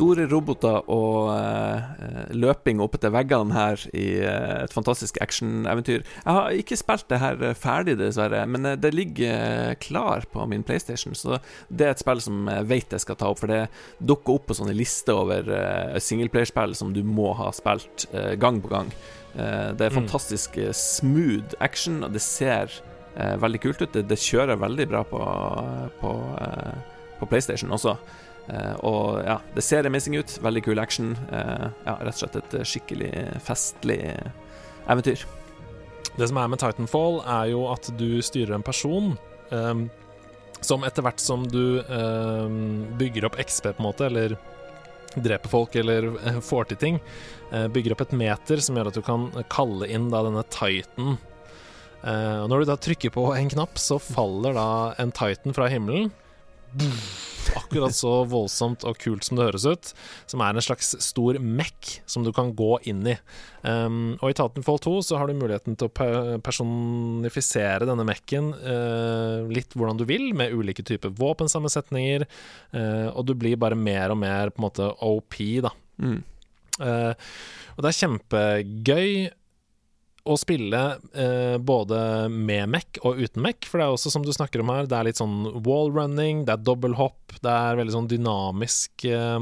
store roboter og uh, løping opp etter veggene her i uh, et fantastisk actioneventyr. Jeg har ikke spilt det her ferdig, dessverre, men det ligger klar på min PlayStation, så det er et spill som jeg vet jeg skal ta opp, for det dukker opp på sånne lister over uh, singleplayerspill som du må ha spilt gang på gang. det er mm. fantastisk smooth action, og det ser veldig kult ut. Det, det, kjører veldig bra på, på, på PlayStation også. Uh, og ja, det ser amazing ut. Veldig kul action. Uh, ja, rett og slett et skikkelig festlig eventyr. Det som er med Titanfall, er jo at du styrer en person um, som etter hvert som du um, bygger opp XP, på en måte, eller dreper folk eller uh, får til ting, uh, bygger opp et meter som gjør at du kan kalle inn da denne Titan. Uh, og når du da trykker på en knapp, så faller da en Titan fra himmelen. Akkurat så voldsomt og kult som det høres ut. Som er en slags stor mekk som du kan gå inn i. Um, og i Titanfall 2 så har du muligheten til å personifisere denne mekken uh, litt hvordan du vil, med ulike typer våpensammensetninger. Uh, og du blir bare mer og mer på en måte OP, da. Mm. Uh, og det er kjempegøy å spille eh, både med Mech og uten Mech, for det er også som du snakker om her, det er litt sånn wallrunning, det er dobbelthopp, det er veldig sånn dynamisk eh,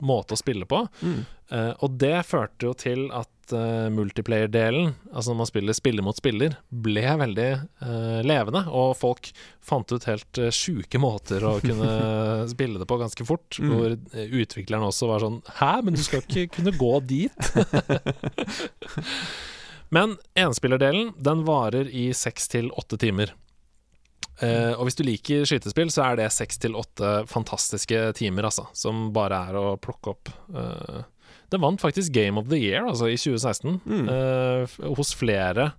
måte å spille på. Mm. Eh, og det førte jo til at eh, multiplayer-delen, altså når man spiller spiller mot spiller, ble veldig eh, levende, og folk fant ut helt uh, sjuke måter å kunne spille det på ganske fort, Mm. hvor utviklerne også var sånn Hæ, men du skal ikke kunne gå dit? Men enspillerdelen, den varer i seks til åtte timer. Uh, og hvis du liker skytespill, så er det seks til åtte fantastiske timer, altså. Som bare er å plukke opp. Uh, den vant faktisk Game of the Year, altså, i 2016. Mm. uh, hos flere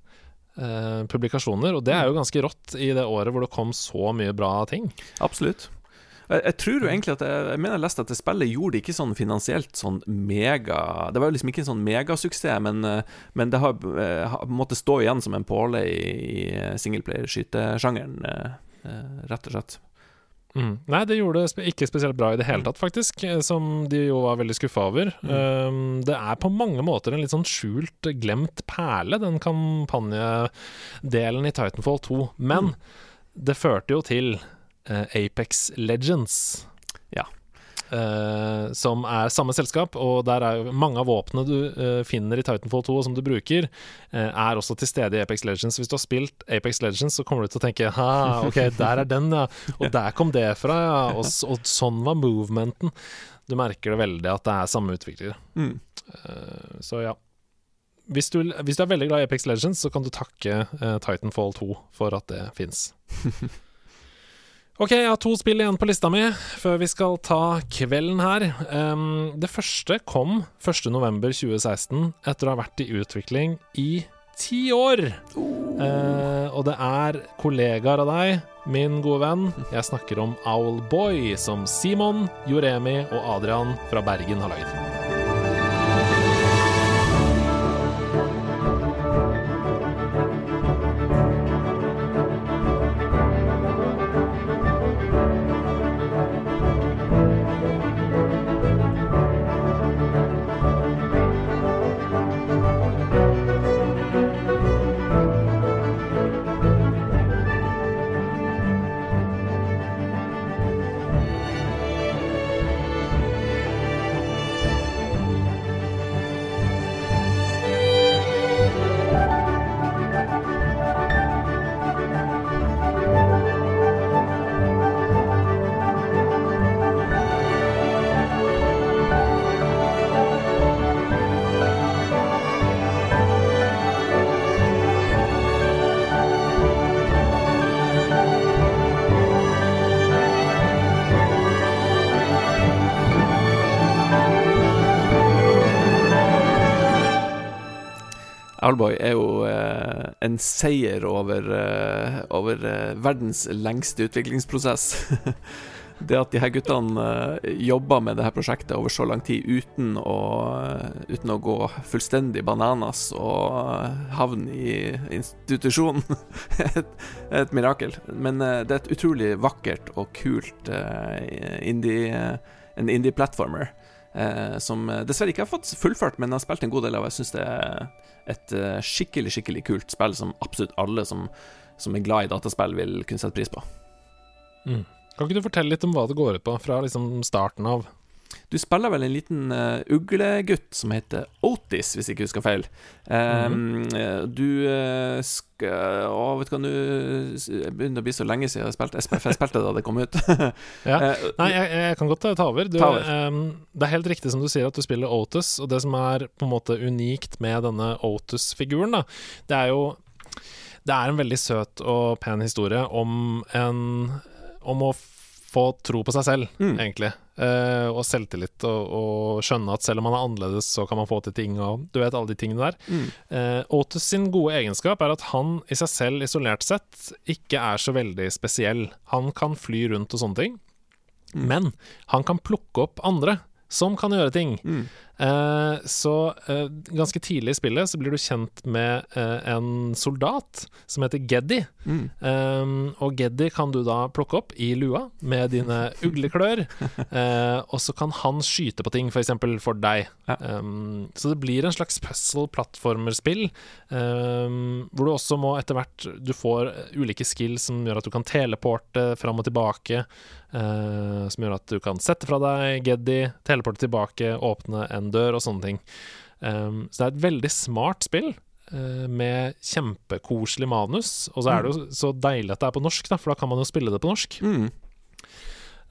publikasjoner. Og det er jo ganske rått i det året hvor det kom så mye bra ting. Absolutt. Jeg, jeg tror jo egentlig at jeg, jeg mener jeg leste at det spillet gjorde det ikke sånn finansielt sånn mega Det var jo liksom ikke en sånn megasuksess, men, eh, men det har eh, har måttet stå igjen som en påle i, i singleplayer-skytesjangeren, eh, eh, rett og slett. Mm. Nei, det gjorde det ikke spesielt bra i det hele tatt, faktisk. Som de jo var veldig skuffa over. Um, det er på mange måter en litt sånn skjult, glemt perle, den kampanjedelen i Titanfall 2. Men det førte jo til Apex Legends. Ja. Uh, som er samme selskap, og der er jo mange av våpnene du uh, finner i Titanfall 2 og som du bruker, uh, er også til stede i Apex Legends. Hvis du har spilt Apex Legends, så kommer du til å tenke Ha, ok, der er den, ja. Og der kom det fra, ja. Og, og sånn var movementen. Du merker det veldig at det er samme utviklere. Mm. Eh, så ja. Hvis du, hvis du er veldig glad i Apex Legends, så kan du takke eh, Titanfall 2 for at det fins. Ok, jeg har to spill igjen på lista mi før vi skal ta kvelden her. Um, det første kom 1.11.2016 etter å ha vært i utvikling i ti år. Uh, og det er kollegaer av deg, min gode venn. Jeg snakker om Owlboy, som Simon, Joremi og Adrian fra Bergen har laget. Owlboy er jo eh, en seier over, eh, over eh, verdens lengste utviklingsprosess. det at de her guttene eh, jobba med det her prosjektet over så lang tid uten å, eh, uten å gå fullstendig bananas og eh, havne i institusjon, et, et mirakel. Men eh, det er et utrolig vakkert og kult indie, en indie-platformer. Eh, som eh, dessverre ikke har fått fullført, men har spilt en god del av. Jeg syns det er et eh, skikkelig, skikkelig kult spill som absolutt alle som, som er glad i dataspill, vil kunne sette pris på. Mm. Kan ikke du fortelle litt om hva det går ut på, fra liksom starten av? Du spiller vel en liten uh, uglegutt som heter Otis, hvis jeg ikke husker feil. Um, mm -hmm. Du uh, skal Å, vet du hva, nå begynner å bli så lenge siden jeg spilte SPF. jeg spilte det da det kom ut. Ja. Eh, Nei, jeg, jeg kan godt ta over. Du, Ta over. Um, det er helt riktig som du sier at du spiller Otis, og det som er på en måte unikt med denne Otis-figuren, da, det er jo Det er en veldig søt og pen historie om en Om å få tro på seg selv, Mm. egentlig. Uh, og selvtillit, og, og skjønne at selv om man er annerledes, så kan man få til ting, og du vet alle de tingene der. Mm. Uh, Otus sin gode egenskap er at han i seg selv isolert sett ikke er så veldig spesiell. Han kan fly rundt og sånne ting, Mm. men han kan plukke opp andre som kan gjøre ting. Mm. Eh, så eh, ganske tidlig i spillet så blir du kjent med eh, en soldat som heter Geddy. Mm. Og Geddy kan du da plukke opp i lua med dine ugleklør. og så kan han skyte på ting, f.eks. For, eksempel for deg. Ja. Så det blir en slags puzzle-plattformerspill, hvor du også må etter hvert Du får ulike skills som gjør at du kan teleporte fram og tilbake. som gjør at du kan sette fra deg Geddy, teleporte tilbake, åpne en dør og sånne ting. Um, så det er et veldig smart spill Uh, med kjempekoselig manus. Og så er det jo så deilig at det er på norsk, da, for da kan man jo spille det på norsk. Mm.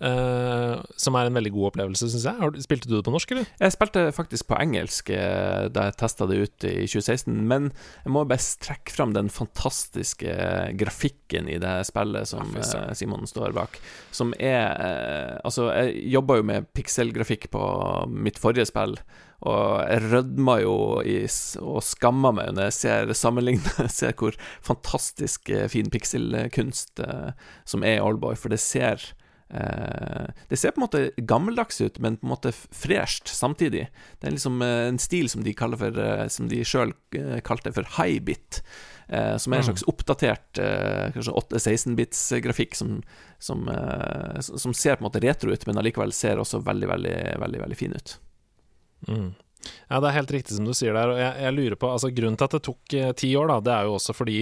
Eh, som er en veldig god opplevelse, syns jeg. Har, du- spilte du det på norsk, eller? Jeg spilte faktisk på engelsk uh, da jeg testa det ut i 2016, men jeg må bare trekke fram den fantastiske grafikken i det spillet som Ja, eh, Simon står bak. Som er eh, Altså, jeg jobba jo med pikselgrafikk på mitt forrige spill, og jeg rødma jo i, og skamma meg når jeg ser sammenlignet ser hvor fantastisk eh, fin pikselkunst eh, som er i Oldboy, for det ser eh, Det ser på en måte gammeldags ut, men på en måte fresht samtidig. Det er liksom eh, en stil som de kaller for eh, Som de sjøl kalte for high-bit. Eh, som er en Mm. slags oppdatert eh, kanskje 8-16-bits-grafikk som, som, eh, som ser på en måte retro ut, men allikevel ser også veldig, veldig, veldig, veldig fin ut. Mm. Ja, det er helt riktig som du sier der. Og jeg, jeg lurer på altså Grunnen til at det tok eh, ti år, da, det er jo også fordi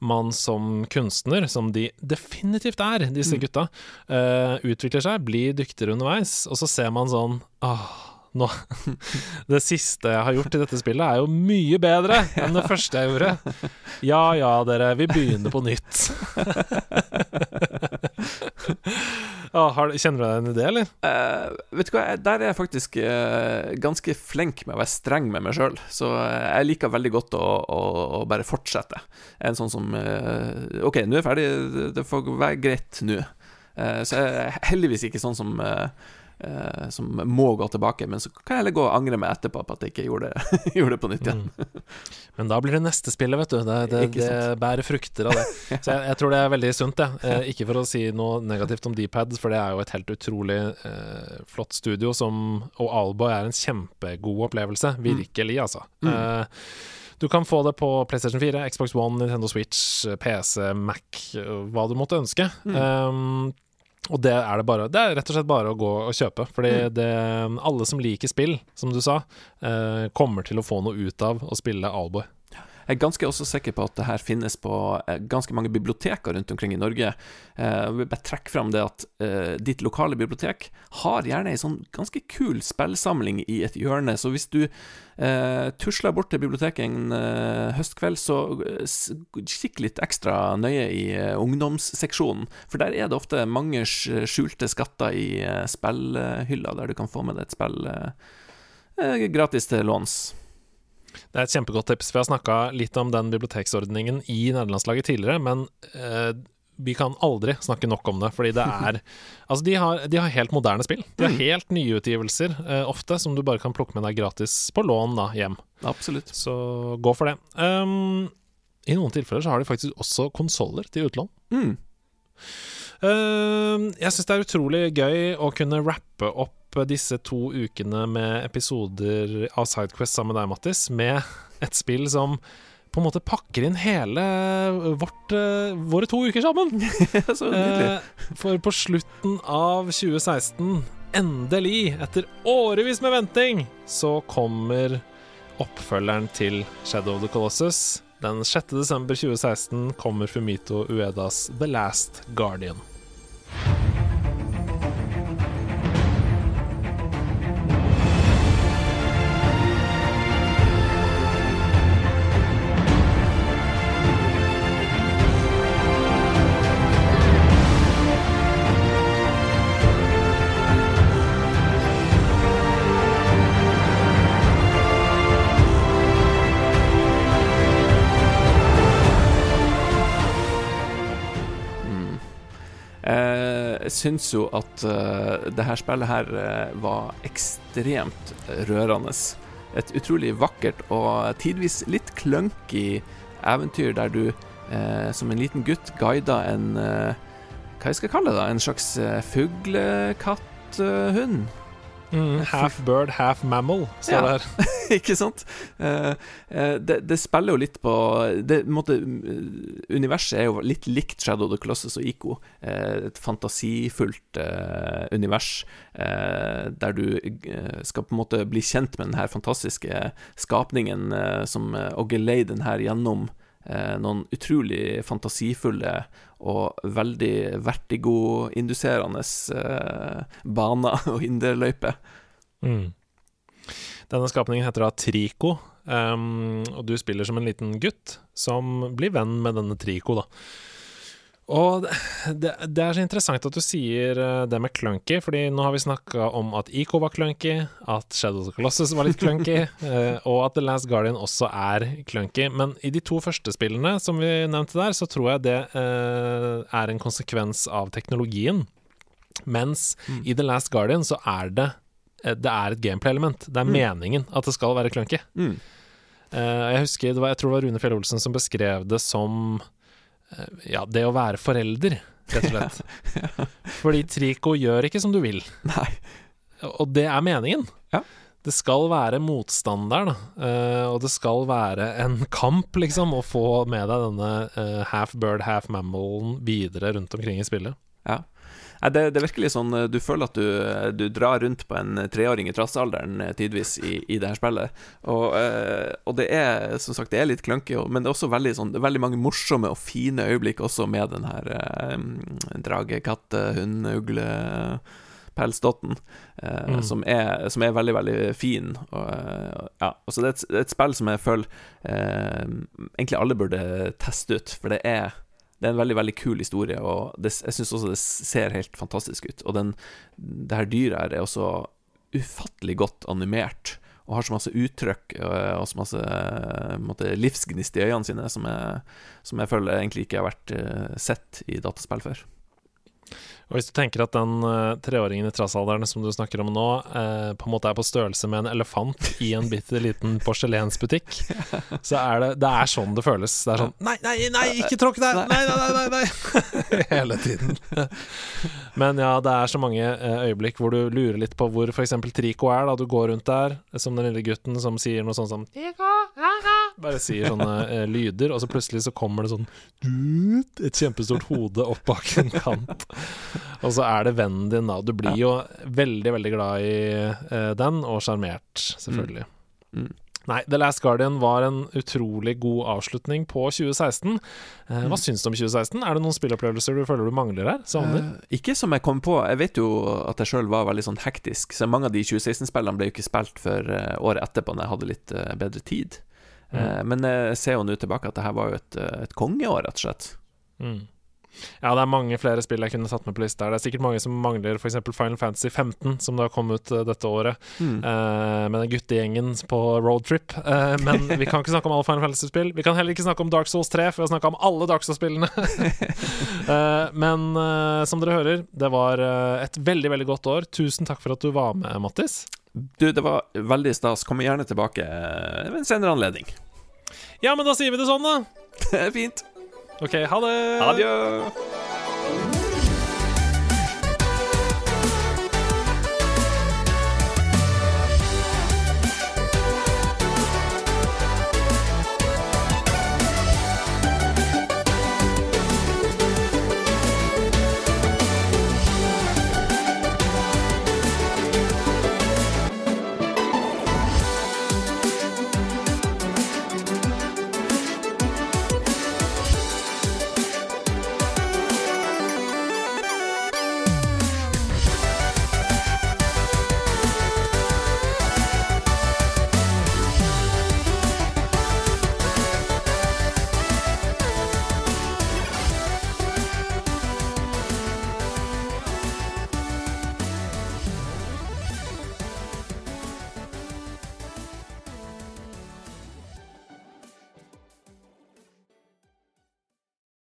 man som kunstner, som de definitivt er, disse Mm. gutta, eh, utvikler seg, blir dyktigere underveis, og så ser man sånn Åh, nå Det siste jeg har gjort i dette spillet, er jo mye bedre enn det første jeg gjorde. Ja ja, dere, vi begynner på nytt. ah, har, kjenner du deg igjen i det, eller? Uh, vet du hva, der er jeg faktisk uh, ganske flink med å være streng med meg sjøl, så eh, jeg liker veldig godt å, å, å bare fortsette. En sånn som uh, OK, nå er jeg ferdig, det- får være greit nå. Så jeg er heldigvis ikke sånn som eh, eh, som må gå tilbake, men så kan jeg heller gå og angre meg etterpå på at jeg ikke gjorde det, gjorde det på nytt igjen. Mm. Men da blir det neste spillet, vet du. Det, det, det bærer frukter av det. Så jeg, jeg tror det er veldig sunt, det. Eh, ikke for å si noe negativt om Dpad, for det er jo et helt utrolig eh, flott studio som Og Alboy er en kjempegod opplevelse. Virkelig, altså. Mm. Eh, du kan få det på PlayStation 4, Xbox One, Nintendo Switch, PC, Mac, eh, hva du måtte ønske. Mm. Um, og det er det bare Det er rett og slett bare å gå og kjøpe. Fordi Mm. det, alle som liker spill, som du sa, eh, kommer til å få noe ut av å spille Alboy. Jeg er ganske også sikker på at det her finnes på eh, ganske mange biblioteker rundt omkring i Norge. Eh, Jeg vil bare trekke fram det at eh, ditt lokale bibliotek har gjerne ei sånn ganske kul spillsamling i et hjørne, så hvis du eh, tusler bort til biblioteket en eh, høstkveld, så eh, kikk litt ekstra nøye i eh, ungdomsseksjonen, for der er det ofte mange skjulte skatter i eh, spillhylla, der du kan få med deg et spill eh, eh, gratis til låns. Det er et kjempegodt tips. Vi har snakka litt om den biblioteksordningen i nederlandslaget tidligere, men eh, vi kan aldri snakke nok om det, fordi det er Altså, de har, de har helt moderne spill. De har Mm. helt nye utgivelser, eh, ofte, som du bare kan plukke med deg gratis på lån da, hjem. Absolutt. Så gå for det. Um, I noen tilfeller så har de faktisk også konsoller til utlån. Mm. Uh, jeg syns det er utrolig gøy å kunne rappe opp disse to ukene med episoder av Sidequest sammen med deg, Mattis, med et spill som på en måte pakker inn hele vårt, eh, våre to uker sammen. Så nydelig. Eh, for på slutten av 2016, endelig, etter årevis med venting, så kommer oppfølgeren til Shadow of the Colossus. Den 6. desember 2016 kommer Fumito Uedas The Last Guardian. Syns jo at uh, det her spillet her uh, var ekstremt rørende. Et utrolig vakkert og tidvis litt clunky eventyr der du uh, som en liten gutt guida en Hva jeg skal kalle det? da? En slags fuglekatthund? Mm, half bird, half mammal, står ja. det her. ikke sant? Uh, uh, det, det, spiller jo litt på det, måte, Universet er jo litt likt Shadow of the Colossus og Ico. Uh, et fantasifullt univers der du skal på en måte bli kjent med den her fantastiske skapningen som og gelei den her gjennom noen utrolig fantasifulle og veldig vertigo-induserende eh, baner og hinderløyper. Mm. Denne skapningen heter da Trico, um, og du spiller som en liten gutt som blir venn med denne Trico, da. Og det, det, er så interessant at du sier eh, det med clunky, fordi nå har vi snakka om at Ico var clunky, at Shadow of the Colossus var litt clunky, eh, og at The Last Guardian også er clunky. Men i de to første spillene som vi nevnte der, så tror jeg det eh, er en konsekvens av teknologien. Mens mm. i The Last Guardian så er det Det er et gameplay-element. Det er mm. meningen at det skal være clunky. Mm. jeg husker, det var, jeg tror det var Rune Fjell Olsen som beskrev det som Eh, ja, det å være forelder, rett og slett. ja. Fordi Trico gjør ikke som du vil. Nei. Og det er meningen. Ja. Det skal være motstander, da. Uh, og det skal være en kamp, liksom, å få med deg denne uh, half bird, half mammalen videre rundt omkring i spillet. Ja. Det, det, er virkelig sånn Du føler at du, du drar rundt på en treåring i trassalderen eh, tidvis i, i det her spillet. Og, eh, og, det er som sagt Det er litt clunky, men det er også veldig, sånn, veldig mange morsomme og fine øyeblikk også med den her eh, drage-katte-hund-ugle-pelsdotten, eh, mm. som, som, er veldig, veldig fin. Og, ja, så det, er et, det er et spill som jeg føler eh, egentlig alle burde teste ut, for det er det er en veldig veldig kul historie, og det, jeg syns også det ser helt fantastisk ut. Og den, det her dyret her er også ufattelig godt animert, og har så masse uttrykk og så masse måte, livsgnist i øynene sine som jeg, som jeg føler egentlig ikke har vært uh, sett i dataspill før. Og Hvis du tenker at den uh, treåringen i trassalderen som du snakker om nå, uh, på en måte er på størrelse med en elefant i en bitte liten porselensbutikk, så er det, det er sånn det føles. Det er sånn Nei, nei, nei, ikke tråkk der! Nei, nei, nei! nei, nei. Hele tiden. Men ja, det er så mange uh, øyeblikk hvor du lurer litt på hvor f.eks. Trico er. da Du går rundt der som den lille gutten som sier noe sånt som Bare sier sånne lyder, og så plutselig så kommer det sånn Et kjempestort hode opp bak en kant. Og så er det vennen din, da. Du blir jo veldig, veldig glad i uh, den, og sjarmert, selvfølgelig. Mm. Mm. Nei, The Last Guardian var en utrolig god avslutning på 2016. Eh, hva mm. syns du om 2016? Er det noen spillopplevelser du føler du mangler her? Eh, ikke som jeg kom på. Jeg vet jo at jeg sjøl var veldig sånn hektisk, så mange av de 2016-spillene ble jo ikke spilt før uh, året etterpå, når jeg hadde litt uh, bedre tid. Mm. Eh, men jeg ser jo nå tilbake at det her var jo et, et kongeår, rett og slett. Mm. Ja, det er mange flere spill jeg kunne satt med på lista. Det er sikkert mange som mangler f.eks. Final Fantasy 15, som da kom ut uh, dette året, mm. uh, med den guttegjengen på roadtrip. Uh, men vi kan ikke snakke om alle Final Fantasy-spill. Vi kan heller ikke snakke om Dark Souls 3, for vi har snakka om alle Dark Souls-spillene. men som dere hører, det var et veldig, veldig godt år. Tusen takk for at du var med, Mattis. Du, det var veldig stas. Kommer gjerne tilbake ved en senere anledning. Ja, men da sier vi det sånn, da. Det er fint. OK, ha det. Adjø.